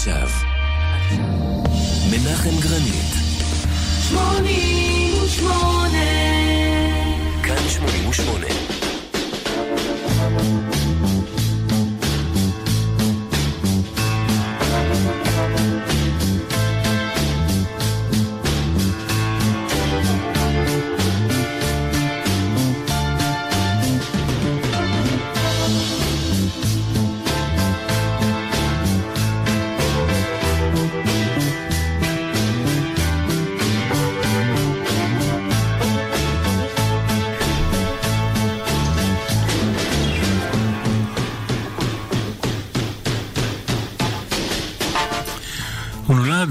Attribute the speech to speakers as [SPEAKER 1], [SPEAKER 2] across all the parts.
[SPEAKER 1] עכשיו. מנחם גרנית. 88 כאן 88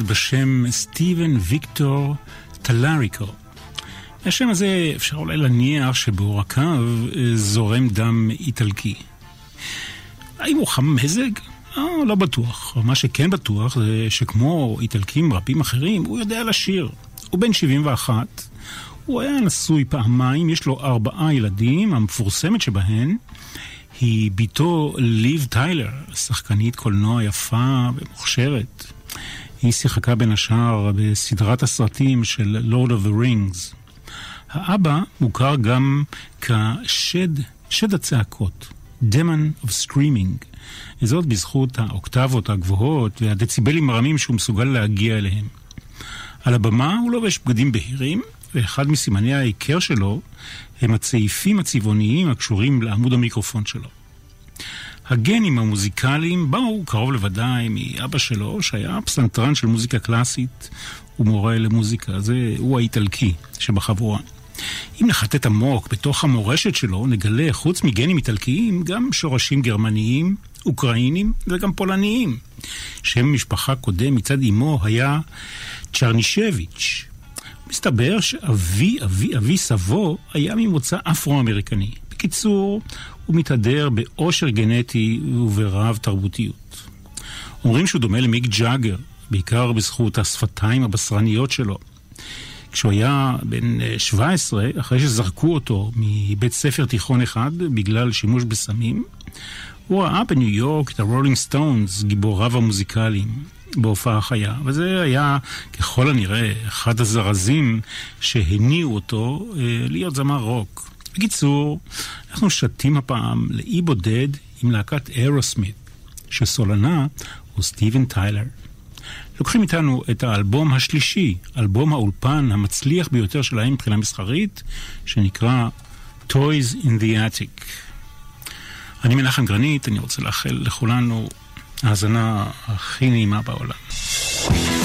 [SPEAKER 2] בשם סטיבן ויקטור טלריקו. השם הזה אפשר אולי להניח שבעורקיו אה, זורם דם איטלקי. האם הוא חם מזג? אה, לא בטוח. מה שכן בטוח זה שכמו איטלקים רבים אחרים, הוא יודע לשיר. הוא בן 71, הוא היה נשוי פעמיים, יש לו ארבעה ילדים, המפורסמת שבהן היא בתו ליב טיילר, שחקנית קולנוע יפה ומוכשרת. היא שיחקה בין השאר בסדרת הסרטים של Lord of the Rings. האבא מוכר גם כשד, שד הצעקות, Demon of Screaming, וזאת בזכות האוקטבות הגבוהות והדציבלים הרמים שהוא מסוגל להגיע אליהם. על הבמה הוא לובש בגדים בהירים, ואחד מסימני ההיכר שלו הם הצעיפים הצבעוניים הקשורים לעמוד המיקרופון שלו. הגנים המוזיקליים באו קרוב לוודאי מאבא שלו, שהיה פסנתרן של מוזיקה קלאסית ומורה למוזיקה. זה הוא האיטלקי שבחבורה. אם נחטט עמוק בתוך המורשת שלו, נגלה חוץ מגנים איטלקיים גם שורשים גרמניים, אוקראינים וגם פולניים. שם משפחה קודם מצד אמו היה צ'רנישביץ'. מסתבר שאבי אבי אבי סבו היה ממוצא אפרו-אמריקני. בקיצור, הוא מתהדר בעושר גנטי וברב תרבותיות. אומרים שהוא דומה למיק ג'אגר, בעיקר בזכות השפתיים הבשרניות שלו. כשהוא היה בן 17, אה, אחרי שזרקו אותו מבית ספר תיכון אחד בגלל שימוש בסמים, הוא ראה בניו יורק את הרולינג סטונס, גיבוריו המוזיקליים, בהופעה חיה, וזה היה ככל הנראה אחד הזרזים שהניעו אותו אה, להיות זמר רוק. בקיצור, אנחנו שתים הפעם לאי בודד עם להקת אירוסמית, שסולנה הוא סטיבן טיילר. לוקחים איתנו את האלבום השלישי, אלבום האולפן המצליח ביותר שלהם מבחינה מסחרית, שנקרא Toys in the Attic. אני מנחם גרנית, אני רוצה לאחל לכולנו האזנה הכי נעימה בעולם.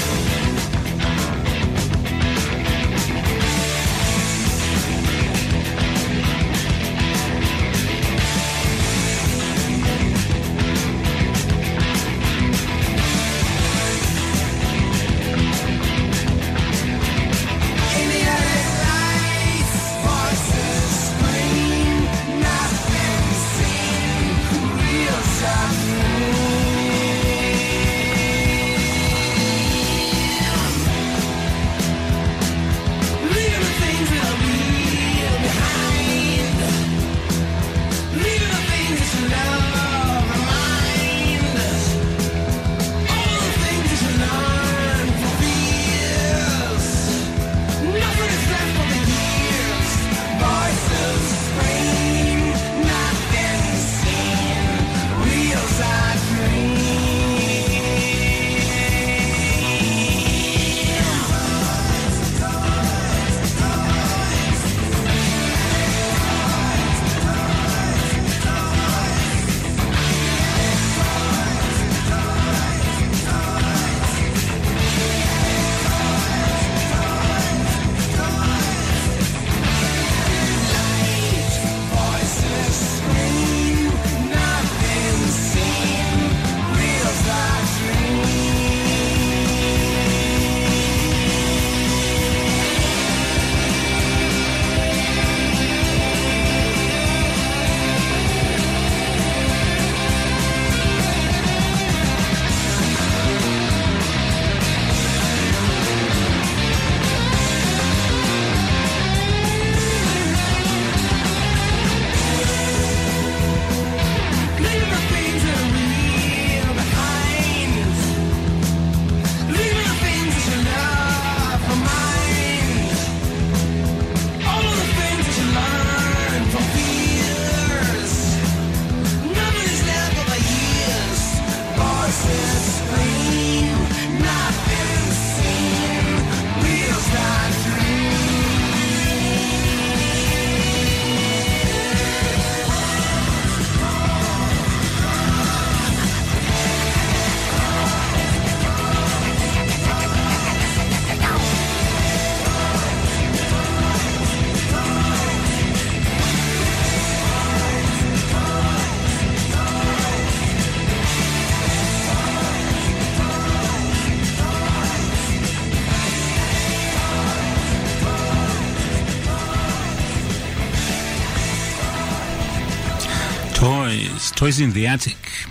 [SPEAKER 2] Toys in the Attic.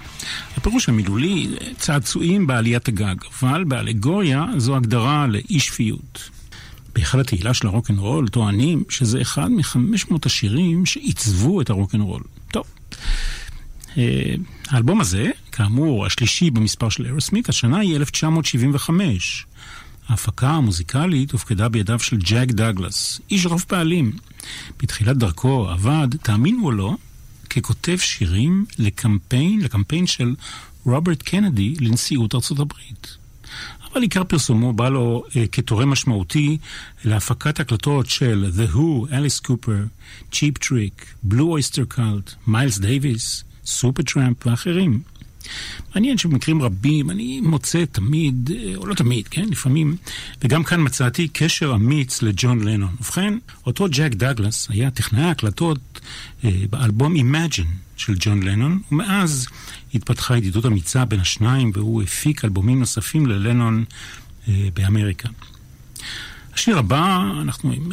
[SPEAKER 2] הפירוש המילולי, צעצועים בעליית הגג, אבל באלגוריה זו הגדרה לאי שפיות. בהיכל התהילה של הרוקנרול טוענים שזה אחד מ-500 השירים שעיצבו את הרוקנרול. טוב. אה, האלבום הזה, כאמור, השלישי במספר של אירוסמית, השנה היא 1975. ההפקה המוזיקלית הופקדה בידיו של ג'ק דאגלס, איש רוב פעלים. בתחילת דרכו עבד, תאמינו או לא, ככותב שירים לקמפיין, לקמפיין של רוברט קנדי לנשיאות ארצות הברית. אבל עיקר פרסומו בא לו אה, כתורם משמעותי להפקת הקלטות של The Who, Alice Cooper, Cheap Trick, Blue Oyster Cult, מיילס דייוויס, Supertramp ואחרים. מעניין שבמקרים רבים אני מוצא תמיד, אה, או לא תמיד, כן, לפעמים, וגם כאן מצאתי קשר אמיץ לג'ון לנון. ובכן, אותו ג'ק דאגלס היה טכנאי הקלטות אה, באלבום Imagine של ג'ון לנון, ומאז התפתחה ידידות אמיצה בין השניים, והוא הפיק אלבומים נוספים ללנון אה, באמריקה. השיר הבא, אנחנו עם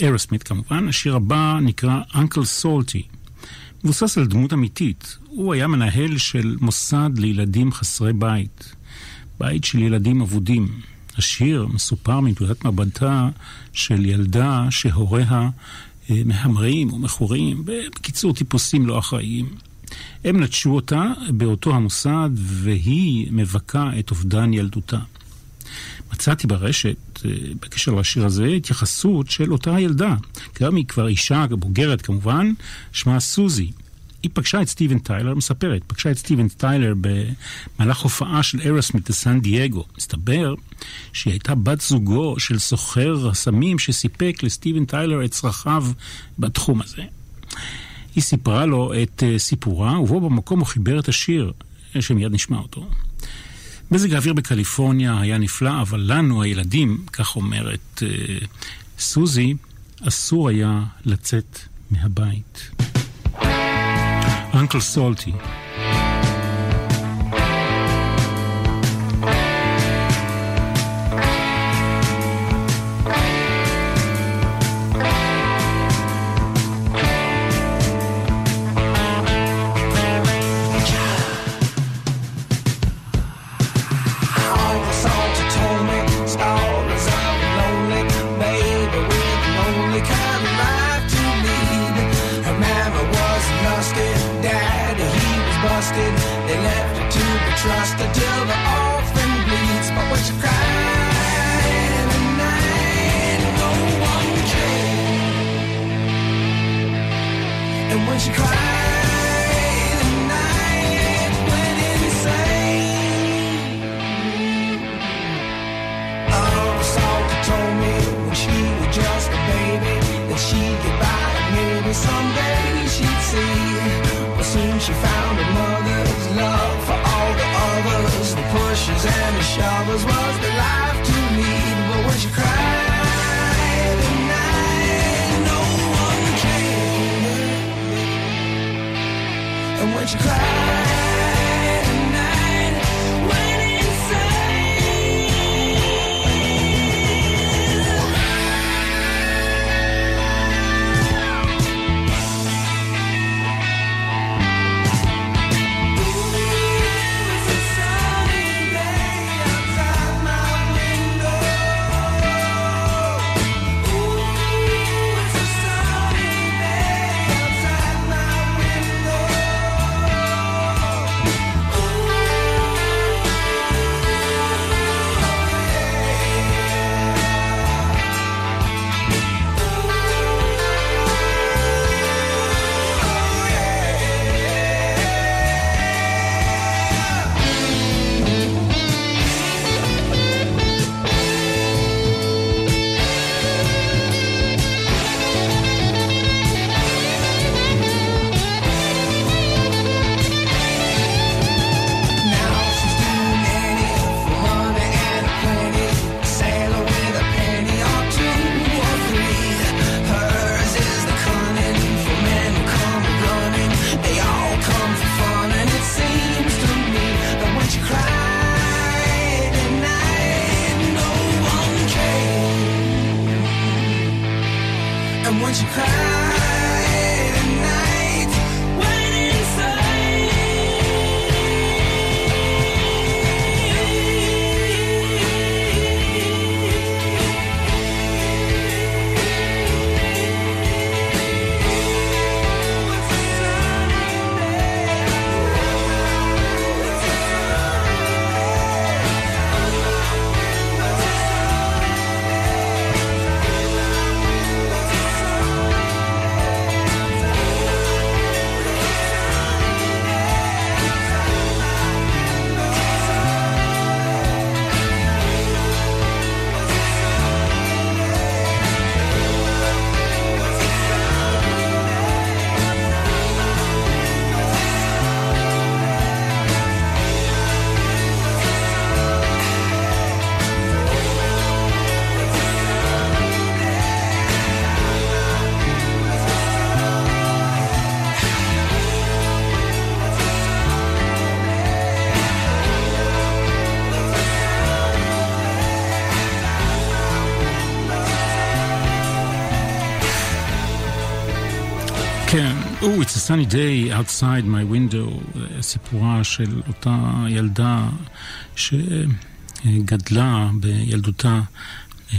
[SPEAKER 2] אירוסמית כמובן, השיר הבא נקרא Uncle Salty. מבוסס על דמות אמיתית. הוא היה מנהל של מוסד לילדים חסרי בית. בית של ילדים אבודים. השיר מסופר מנקודת מבטה של ילדה שהוריה אה, מהמרים ומכורים, בקיצור טיפוסים לא אחראיים. הם נטשו אותה באותו המוסד והיא מבכה את אובדן ילדותה. מצאתי ברשת, אה, בקשר לשיר הזה, התייחסות של אותה ילדה. גם היא כבר אישה בוגרת כמובן, שמה סוזי. היא פגשה את סטיבן טיילר, מספרת, פגשה את סטיבן טיילר במהלך הופעה של ארוסמית בסן דייגו. מסתבר שהיא הייתה בת זוגו של סוחר הסמים שסיפק לסטיבן טיילר את צרכיו בתחום הזה. היא סיפרה לו את אה, סיפורה, ובו במקום הוא חיבר את השיר, שמיד נשמע אותו. מזג האוויר בקליפורניה היה נפלא, אבל לנו, הילדים, כך אומרת uh, סוזי, אסור היה לצאת מהבית. אנקל סולטי it's a sunny day outside my window, סיפורה של אותה ילדה שגדלה בילדותה אה,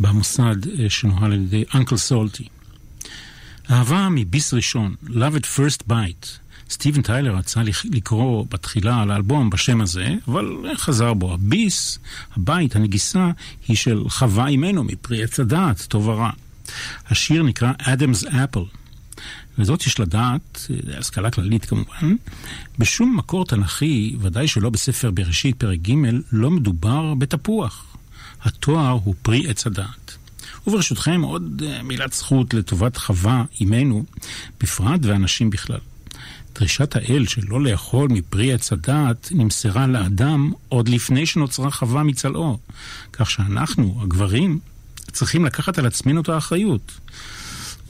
[SPEAKER 2] במוסד אה, שנוהל על ידי אנקל סולטי. אהבה מביס ראשון, Love at First Bite. סטיבן טיילר רצה לקרוא בתחילה על האלבום בשם הזה, אבל חזר בו. הביס, הבית, הנגיסה, היא של חווה אימנו מפרי עץ הדעת, טוב ורע. השיר נקרא Adam's Apple. וזאת יש לדעת, אה, השכלה כללית כמובן, בשום מקור תנכי, ודאי שלא בספר בראשית פרק ג', לא מדובר בתפוח. התואר הוא פרי עץ הדעת. וברשותכם עוד אה, מילת זכות לטובת חווה, אימנו, בפרט ואנשים בכלל. דרישת האל שלא לאכול מפרי עץ הדעת נמסרה לאדם עוד לפני שנוצרה חווה מצלעו, כך שאנחנו, הגברים, צריכים לקחת על עצמנו את האחריות.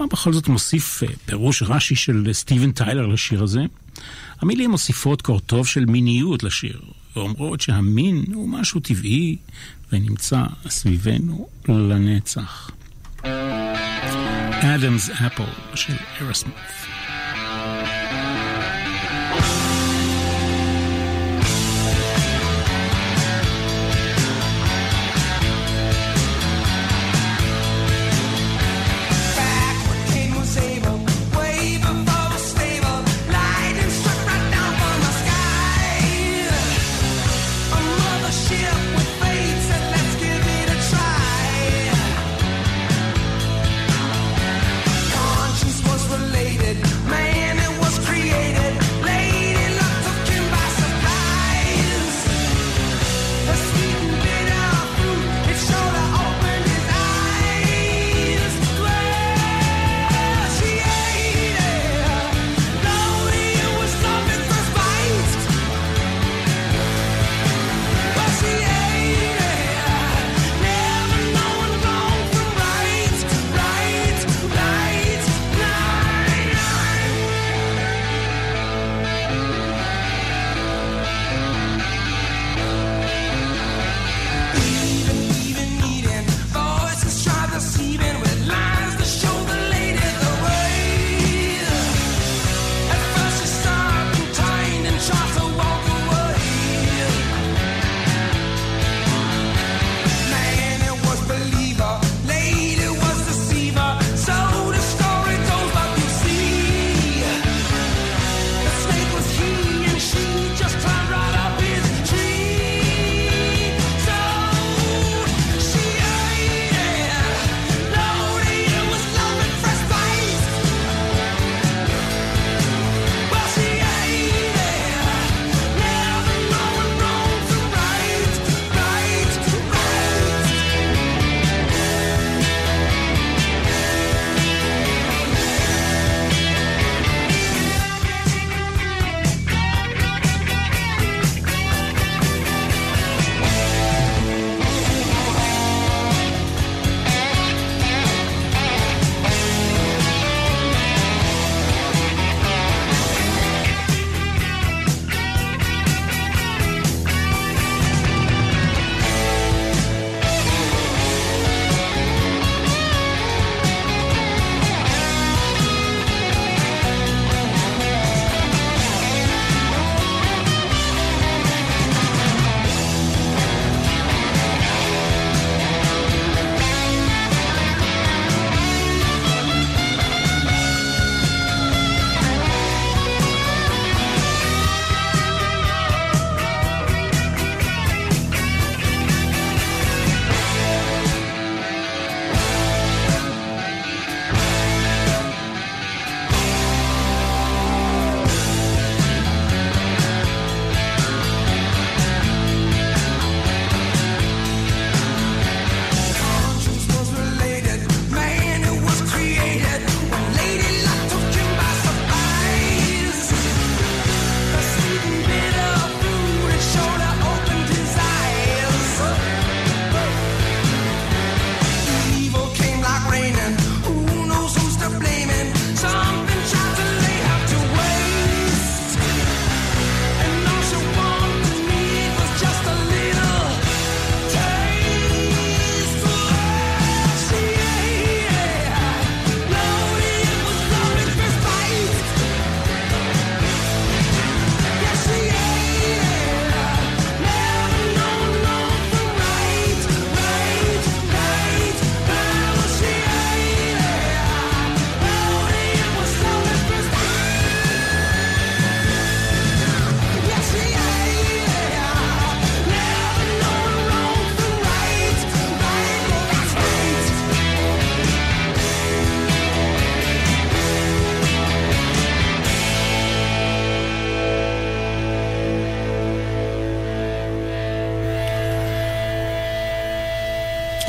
[SPEAKER 2] מה בכל זאת מוסיף אה, פירוש רש"י של סטיבן טיילר לשיר הזה? המילים מוסיפות קור טוב של מיניות לשיר, ואומרות שהמין הוא משהו טבעי ונמצא סביבנו לנצח. אדמס אפל של ארסמית.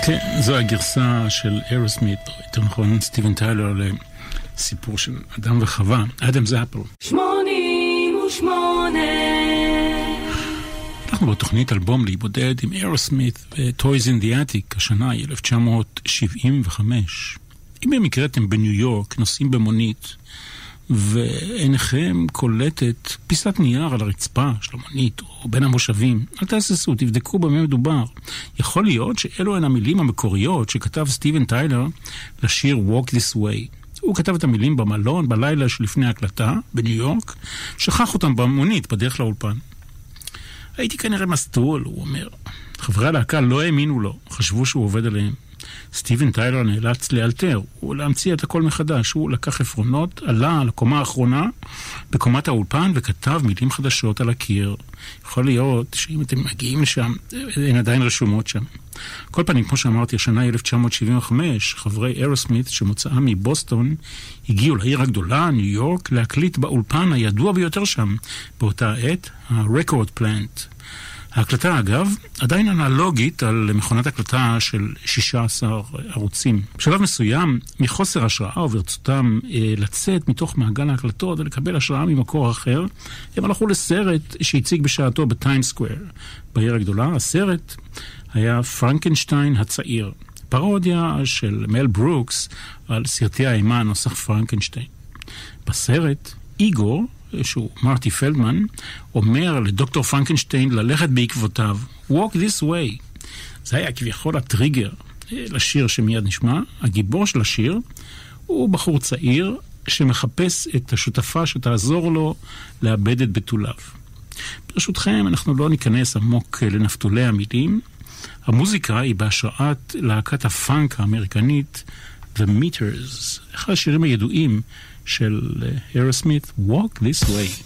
[SPEAKER 2] כן, זו הגרסה של אירוסמית, או יותר נכון סטיבן טיילר לסיפור של אדם וחווה, אדם זאפל. שמונים ושמונה אנחנו בתוכנית אלבום להיבודד עם אירוסמית ו-Toys in the Attic, השנה היא 1975. אם במקרה אתם בניו יורק, נוסעים במונית, ועיניכם קולטת פיסת נייר על הרצפה של המונית או בין המושבים, אל תהססו, תבדקו במה מדובר. יכול להיות שאלו הן המילים המקוריות שכתב סטיבן טיילר לשיר Walk This Way. הוא כתב את המילים במלון בלילה שלפני ההקלטה בניו יורק, שכח אותם במונית בדרך לאולפן. הייתי כנראה מסטול, הוא אומר. חברי הלהקה לא האמינו לו, חשבו שהוא עובד עליהם. סטיבן טיילר נאלץ לאלתר, הוא להמציא את הכל מחדש. הוא לקח עפרונות, עלה לקומה האחרונה בקומת האולפן וכתב מילים חדשות על הקיר. יכול להיות שאם אתם מגיעים לשם, הן עדיין רשומות שם. כל פנים, כמו שאמרתי, השנה היא 1975, חברי אירוסמית שמוצאם מבוסטון הגיעו לעיר הגדולה, ניו יורק, להקליט באולפן הידוע ביותר שם באותה עת, ה-Record Plant. ההקלטה, אגב, עדיין אנלוגית על מכונת הקלטה של 16 ערוצים. בשלב מסוים, מחוסר השראה וברצותם אה, לצאת מתוך מעגל ההקלטות ולקבל השראה ממקור אחר, הם הלכו לסרט שהציג בשעתו בטיימסקוויר, בעיר הגדולה. הסרט היה פרנקנשטיין הצעיר, פרודיה של מל ברוקס על סרטי האימה נוסח פרנקנשטיין. בסרט, איגור, שהוא מרטי פלדמן, אומר לדוקטור פרנקנשטיין ללכת בעקבותיו, walk this way. זה היה כביכול הטריגר אה, לשיר שמיד נשמע. הגיבור של השיר הוא בחור צעיר שמחפש את השותפה שתעזור לו לאבד את בתוליו. ברשותכם, אנחנו לא ניכנס עמוק לנפתולי המילים. המוזיקה היא בהשראת להקת הפאנק האמריקנית The Meters, אחד השירים הידועים של הרוסמית, Walk This Way.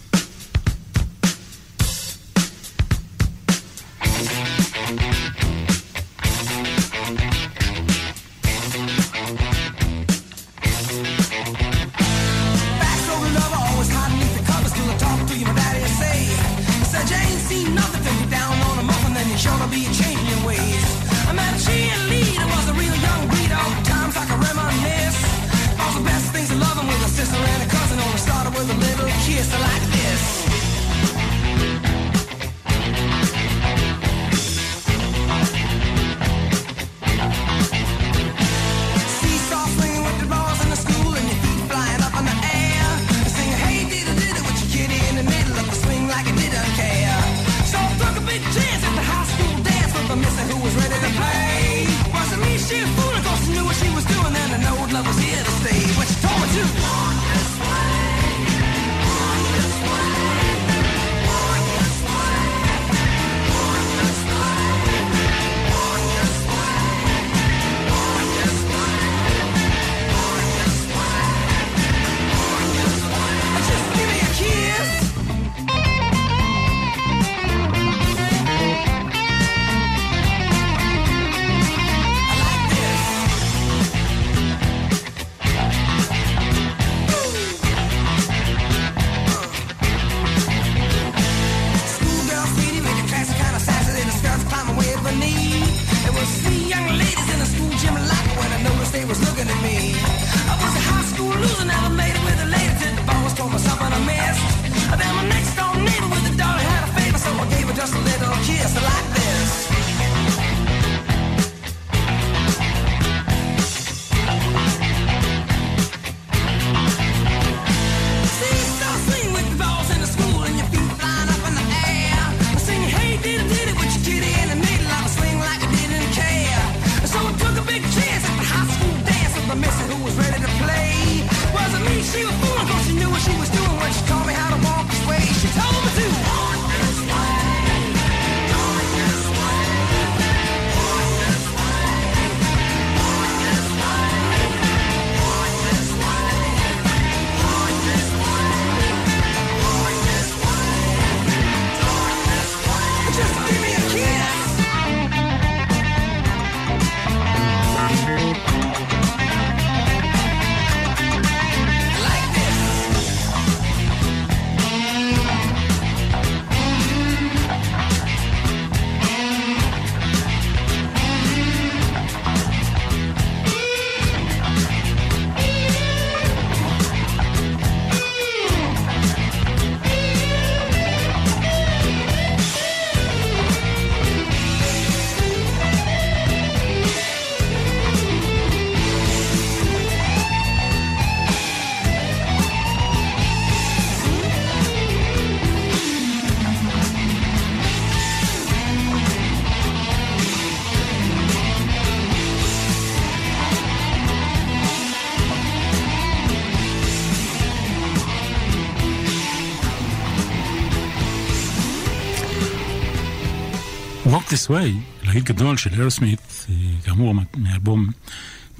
[SPEAKER 2] This Way, להיט גדול של ארוסמית, אה, כאמור מאלבום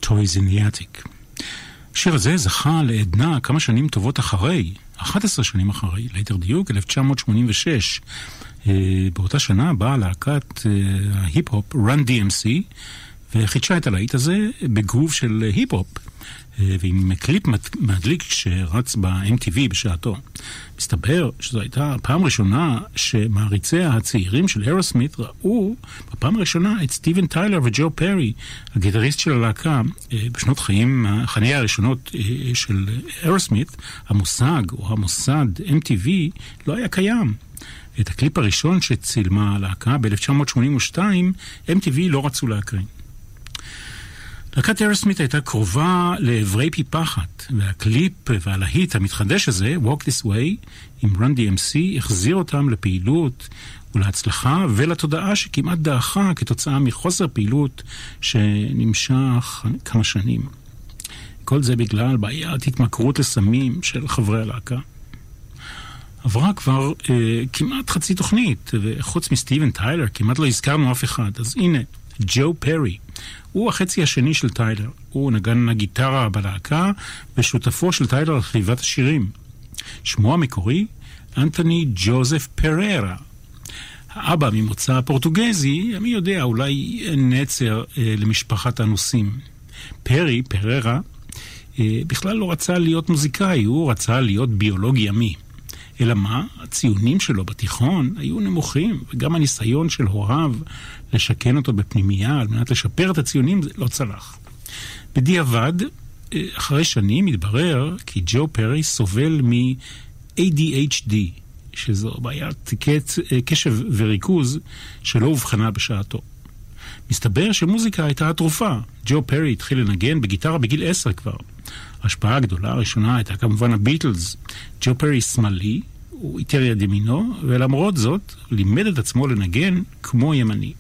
[SPEAKER 2] Toys in the Attic. השיר הזה זכה לעדנה כמה שנים טובות אחרי, 11 שנים אחרי, ליתר דיוק, 1986. אה, באותה שנה באה להקת אה, ההיפ-הופ Run DMC וחידשה את הלהיט הזה בגרוב של היפ-הופ. ועם קליפ מדליק שרץ ב-MTV בשעתו. מסתבר שזו הייתה הפעם הראשונה שמעריציה הצעירים של אירוסמית ראו בפעם הראשונה את סטיבן טיילר וג'ו פרי, הגיטריסט של הלהקה, אה, בשנות חיים, חיי הראשונות אה, של אירוסמית, המושג או המוסד MTV לא היה קיים. את הקליפ הראשון שצילמה הלהקה ב-1982, MTV לא רצו להקרין. להקת ארסמית הייתה קרובה לעברי פי פחת, והקליפ והלהיט המתחדש הזה, Walk This Way, עם רן DMC, החזיר אותם לפעילות ולהצלחה ולתודעה שכמעט דעכה כתוצאה מחוסר פעילות שנמשך כמה שנים. כל זה בגלל בעיית התמכרות לסמים של חברי הלהקה. עברה כבר אה, כמעט חצי תוכנית, וחוץ מסטיבן טיילר כמעט לא הזכרנו אף אחד, אז הנה, ג'ו פרי. הוא החצי השני של טיילר. הוא נגן הגיטרה בלהקה ושותפו של טיילר לכתיבת השירים. שמו המקורי, אנטוני ג'וזף פררה. האבא ממוצא פורטוגזי, מי יודע, אולי נצר אה, למשפחת אנוסים. פרי, פררה, אה, בכלל לא רצה להיות מוזיקאי, הוא רצה להיות ביולוג ימי. אלא מה? הציונים שלו בתיכון היו נמוכים, וגם הניסיון של הוריו לשכן אותו בפנימייה על מנת לשפר את הציונים זה לא צלח. בדיעבד, אה, אחרי שנים התברר כי ג'ו פרי סובל מ-ADHD, שזו בעיית. אה, קשב וריכוז שלא אובחנה בשעתו. מסתבר שמוזיקה הייתה התרופה. ג'ו פרי התחיל לנגן בגיטרה בגיל עשר כבר. ההשפעה הגדולה הראשונה הייתה כמובן הביטלס. ג'ו פרי שמאלי, הוא איתר יד ימינו, ולמרות זאת לימד את עצמו לנגן כמו ימני.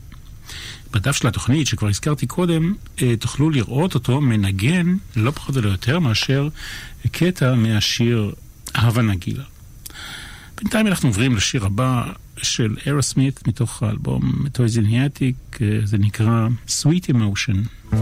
[SPEAKER 2] בדף של התוכנית, שכבר הזכרתי קודם, אה, תוכלו לראות אותו מנגן לא פחות ולא יותר מאשר קטע מהשיר "הווה נגילה". בינתיים אנחנו עוברים לשיר הבא של אירוסמית מתוך האלבום טויזניאטיק, אה, זה נקרא Sweet Emotion.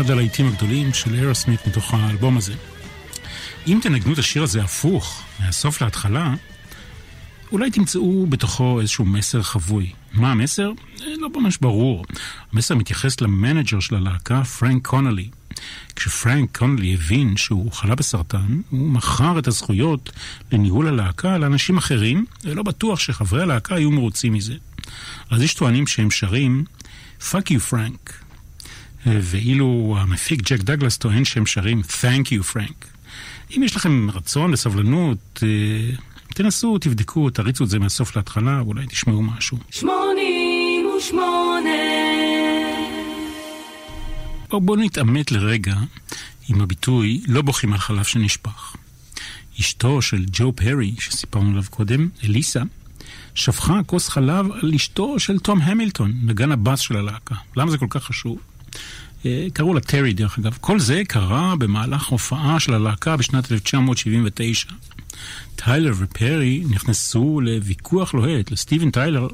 [SPEAKER 2] אחד הלהיטים הגדולים של אירוסמית מתוך האלבום הזה. אם תנגנו את השיר הזה הפוך, מהסוף להתחלה, אולי תמצאו בתוכו איזשהו מסר חבוי. מה המסר? אה, לא ממש ברור. המסר מתייחס ל manager של הלהקה, פרנק קונלי. כשפרנק קונלי הבין שהוא חלה בסרטן, הוא מכר את הזכויות לניהול הלהקה לאנשים אחרים, ולא בטוח שחברי הלהקה היו מרוצים מזה. אז יש טוענים שהם שרים Fuck you Frank, ואילו המפיק ג'ק דגלס טוען שהם שרים Thank you Frank. אם יש לכם רצון וסבלנות, אה, תנסו, תבדקו, תריצו את זה מהסוף להתחלה, ואולי תשמעו משהו. שמונים ושמונה בואו בוא נתעמת לרגע עם הביטוי לא בוכים על חלב שנשפך. אשתו של ג'ו פרי, שסיפרנו עליו קודם, אליסה, שפכה כוס חלב על אשתו של תום המילטון, נגן הבאס של הלהקה. למה זה כל כך חשוב? אה, קראו לה טרי דרך אגב. כל זה קרה במהלך הופעה של הלהקה בשנת 1979. טיילר ופרי נכנסו לוויכוח לוהט. לסטיבן טיילר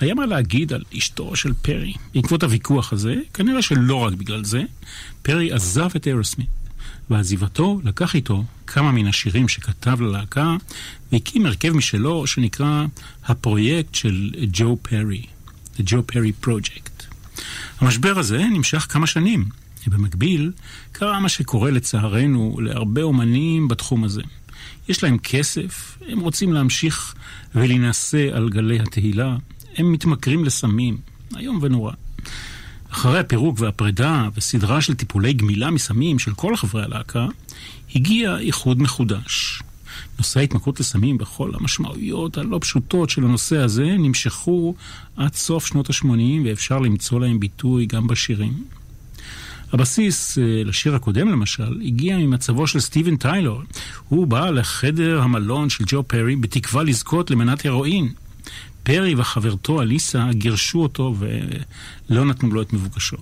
[SPEAKER 2] היה מה להגיד על אשתו של פרי. בעקבות הוויכוח הזה, כנראה שלא רק בגלל זה, פרי עזב את אירוסמית. ועזיבתו לקח איתו כמה מן השירים שכתב ללהקה והקים הרכב משלו שנקרא הפרויקט של ג'ו פרי, The Joe Perry Project. המשבר הזה נמשך כמה שנים, ובמקביל קרה מה שקורה לצערנו להרבה אומנים בתחום הזה. יש להם כסף, הם רוצים להמשיך ולהינשא על גלי התהילה, הם מתמכרים לסמים, איום ונורא. אחרי הפירוק והפרידה וסדרה של טיפולי גמילה מסמים של כל חברי הלהקה, הגיע איחוד מחודש. נושא ההתמכרות לסמים בכל המשמעויות הלא פשוטות של הנושא הזה נמשכו עד סוף שנות ה-80 ואפשר למצוא להם ביטוי גם בשירים. הבסיס אה, לשיר הקודם למשל הגיע ממצבו של סטיבן טיילור. הוא בא לחדר המלון של ג'ו פרי בתקווה לזכות למנת הרואין. פרי וחברתו אליסה גירשו אותו ולא נתנו לו את מבוקשו.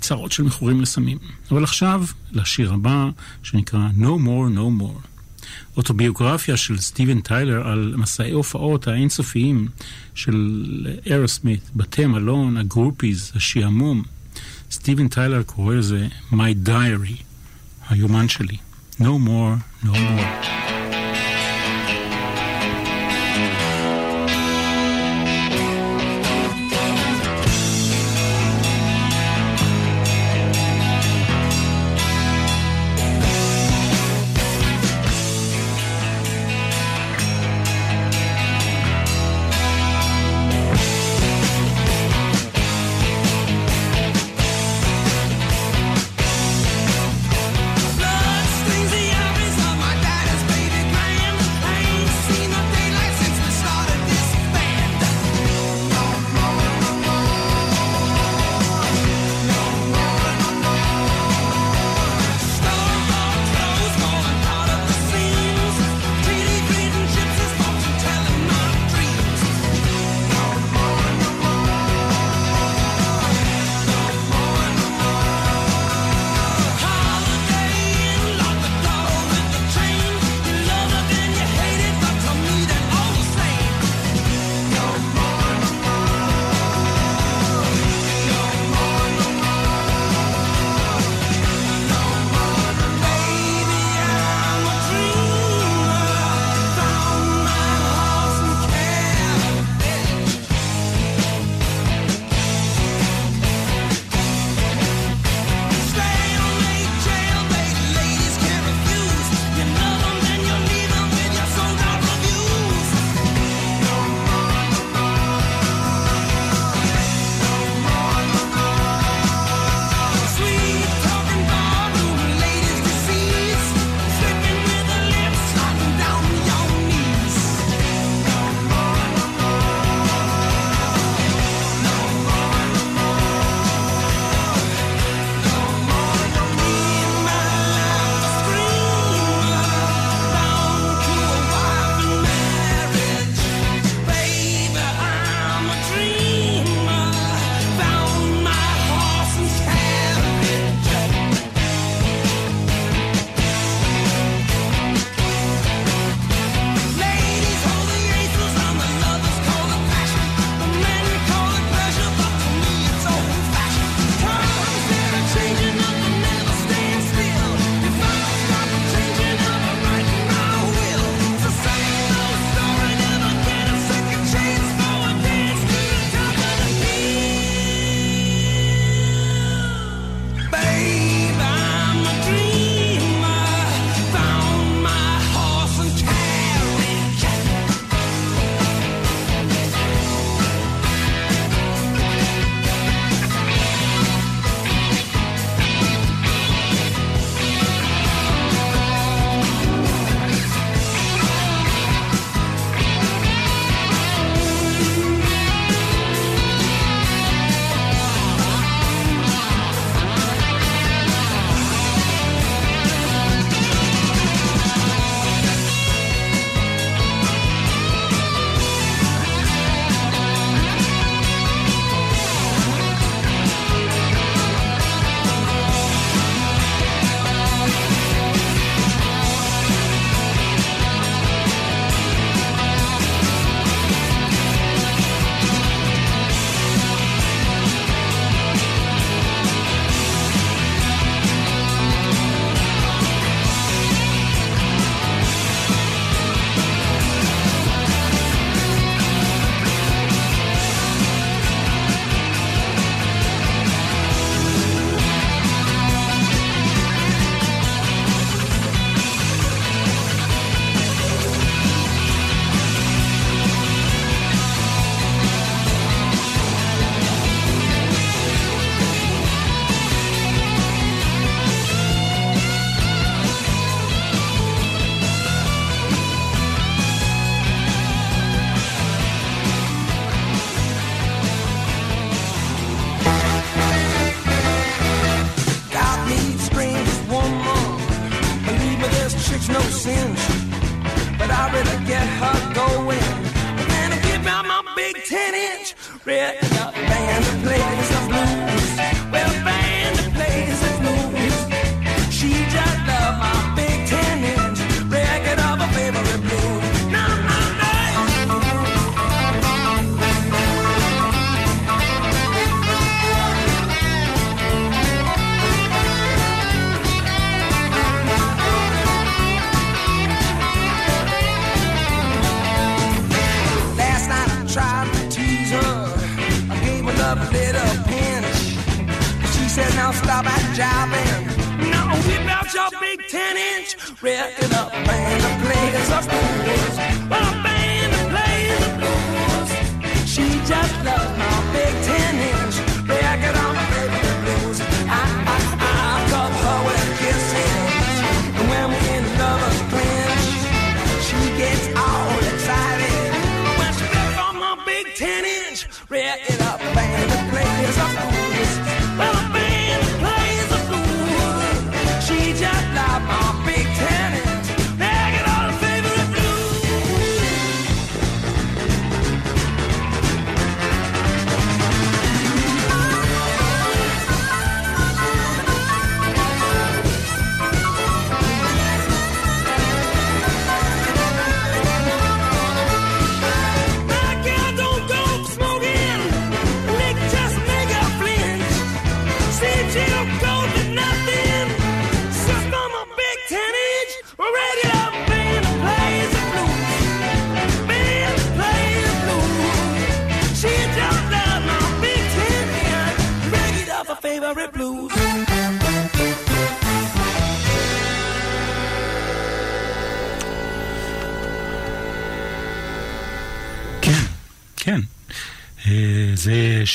[SPEAKER 2] צרות של מכורים לסמים. אבל עכשיו, לשיר הבא, שנקרא No More No More. אוטוביוגרפיה של סטיבן טיילר על מסעי הופעות האינסופיים של אירוסמית, בתי מלון, הגרופיז, השעמום. סטיבן טיילר קורא לזה My Diary, היומן שלי. No more, no more.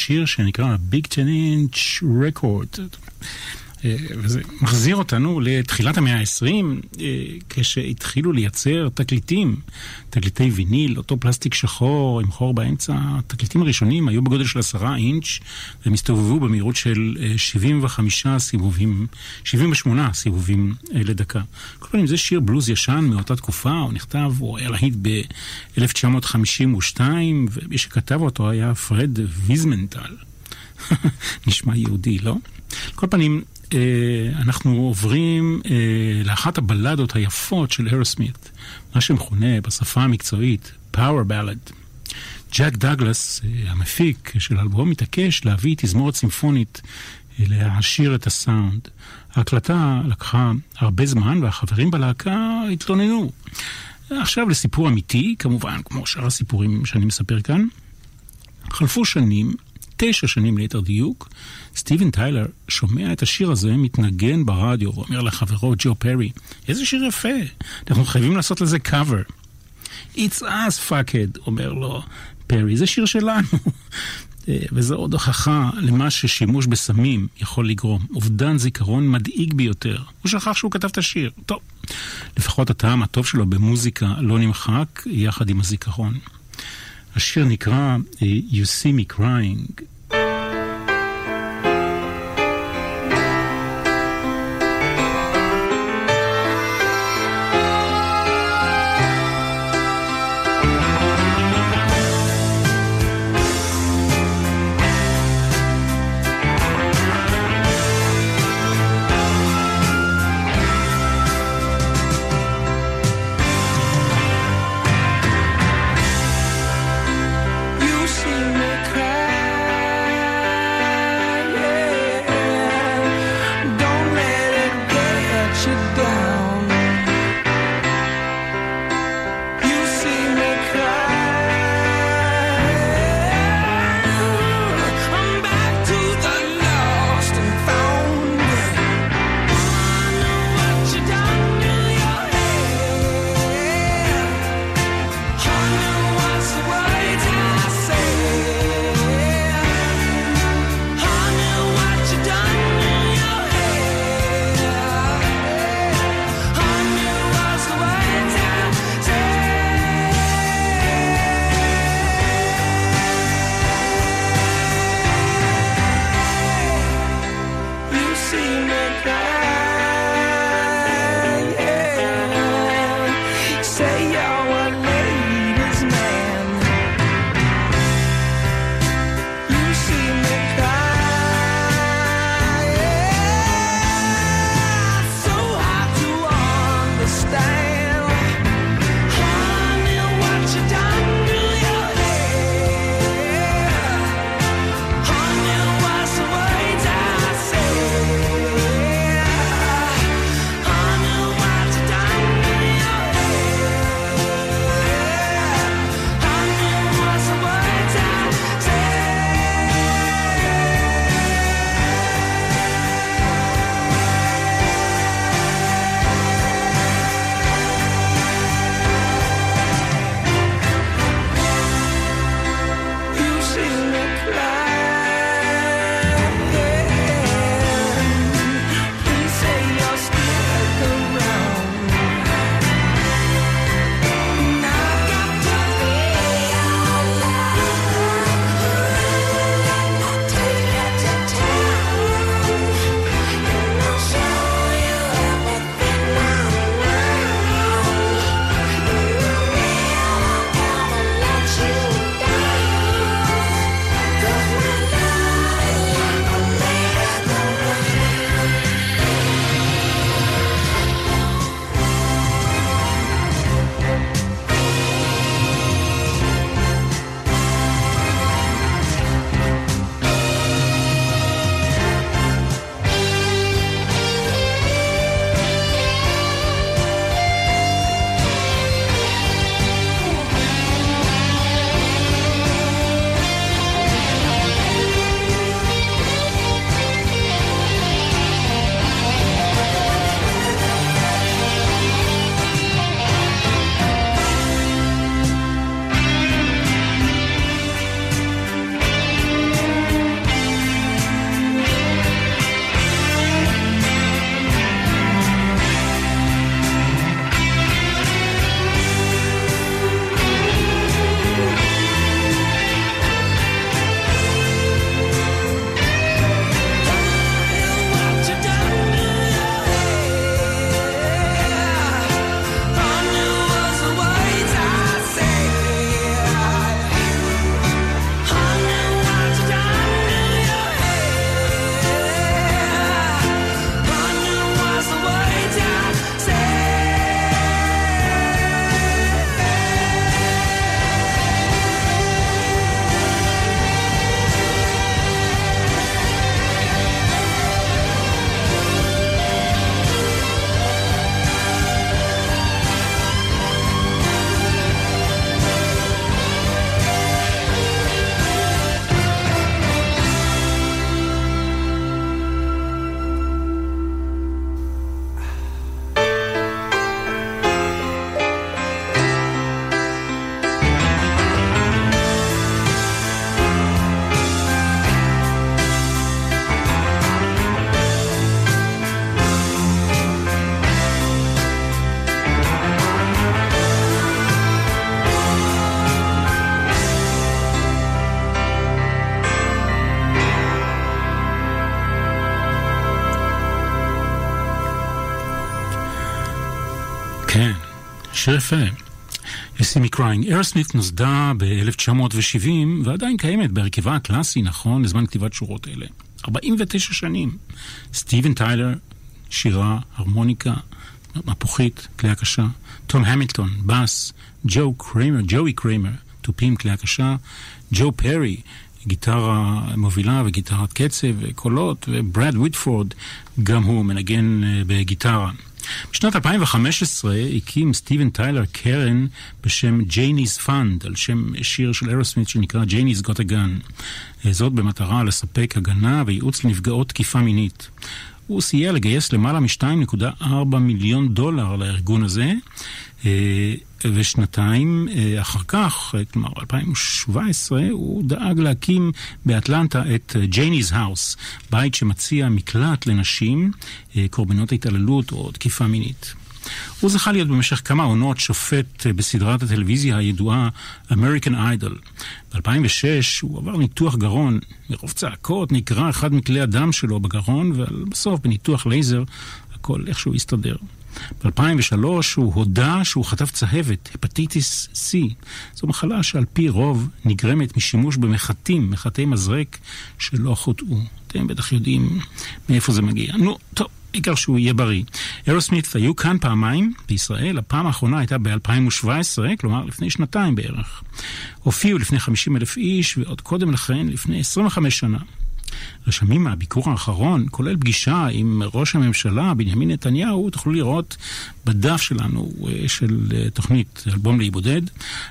[SPEAKER 2] שיר שנקרא Big 10 Inch Record. אה, וזה מחזיר אותנו לתחילת המאה ה-20, אה, כשהתחילו לייצר תקליטים, תקליטי ויניל, אותו פלסטיק שחור עם חור באמצע. התקליטים הראשונים היו בגודל של עשרה אינץ' והם הסתובבו במהירות של 75 אה, סיבובים, 78 סיבובים לדקה. כל פעם זה שיר בלוז ישן מאותה תקופה, הוא נכתב, הוא היה להיט ב-1952, ומי שכתב אותו היה פרד ויזמנטל. נשמע יהודי, לא? כל פנים, אנחנו עוברים אה, לאחת הבלדות היפות של הרוסמית, מה שמכונה בשפה המקצועית Power Ballad. ג'ק דאגלס, אה, המפיק של האלבום, מתעקש להביא תזמורת סימפונית להעשיר את הסאונד. ההקלטה לקחה הרבה זמן והחברים בלהקה התלוננו. עכשיו לסיפור אמיתי, כמובן, כמו שאר הסיפורים שאני מספר כאן. חלפו שנים, תשע שנים ליתר דיוק, סטיבן טיילר שומע את השיר הזה מתנגן ברדיו ואומר לחברו ג'ו פרי, איזה שיר יפה, אנחנו חייבים לעשות לזה קאבר. It's us fucked, אומר לו פרי, זה שיר שלנו. וזו עוד הוכחה למה ששימוש בסמים יכול לגרום. אובדן זיכרון מדאיג ביותר. הוא שכח שהוא כתב את השיר. טוב, לפחות הטעם הטוב שלו במוזיקה לא נמחק יחד עם הזיכרון. השיר נקרא You See Me Crying. שיר יפה. You See Me Crying. ארסמית נוסדה ב-1970 ועדיין קיימת בהרכבה הקלאסי, נכון, לזמן כתיבת שורות אלה. 49 שנים. סטיבן טיילר, שירה, הרמוניקה, מפוחית, כלי הקשה. תום המילטון, בס. ג'ו קריימר, ג'וי קריימר, תופים, כלי הקשה. ג'ו פרי, גיטרה מובילה וגיטרת קצב וקולות, וברד ויטפורד, גם הוא מנגן אה, בגיטרה. בשנת 2015 הקים סטיבן טיילר קרן בשם ג'ייני's פאנד, על שם שיר של אירוסמית שנקרא Janie's Got a. זאת במטרה לספק הגנה וייעוץ לנפגעות תקיפה מינית. הוא סייע לגייס למעלה מ-2.4 מיליון דולר לארגון הזה, אה, ושנתיים אה, אחר כך, כלומר 2017, הוא דאג להקים באטלנטה את ג'ייני's האוס, בית שמציע מקלט לנשים, אה, קורבנות התעללות או תקיפה מינית. הוא זכה להיות במשך כמה עונות שופט בסדרת הטלוויזיה הידועה American Idol. ב-2006 הוא עבר ניתוח גרון, מרוב צעקות נקרע אחד מכלי הדם שלו בגרון, ובסוף בניתוח לייזר הכל איכשהו הסתדר. ב-2003 הוא הודה שהוא חטף צהבת, הפטיטיס C. זו מחלה שעל פי רוב נגרמת משימוש במחטים, מחטי מזרק שלא חוטאו. אתם בטח יודעים מאיפה זה מגיע. נו, טוב. העיקר שהוא יהיה בריא. אירוסמית היו כאן פעמיים בישראל, הפעם האחרונה הייתה ב-2017, כלומר לפני שנתיים בערך. הופיעו לפני 50 אלף איש, ועוד קודם לכן, לפני 25 שנה. רשמים מהביקור האחרון, כולל פגישה עם ראש הממשלה בנימין נתניהו, תוכלו לראות בדף שלנו אה, של אה, תוכנית אלבום להיבודד.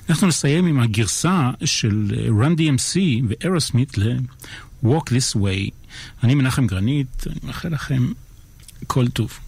[SPEAKER 2] אנחנו נסיים עם הגרסה של רן DMC ואירוסמית ל-Walk This Way. אני מנחם גרנית, אני מאחל לכם כל טוב.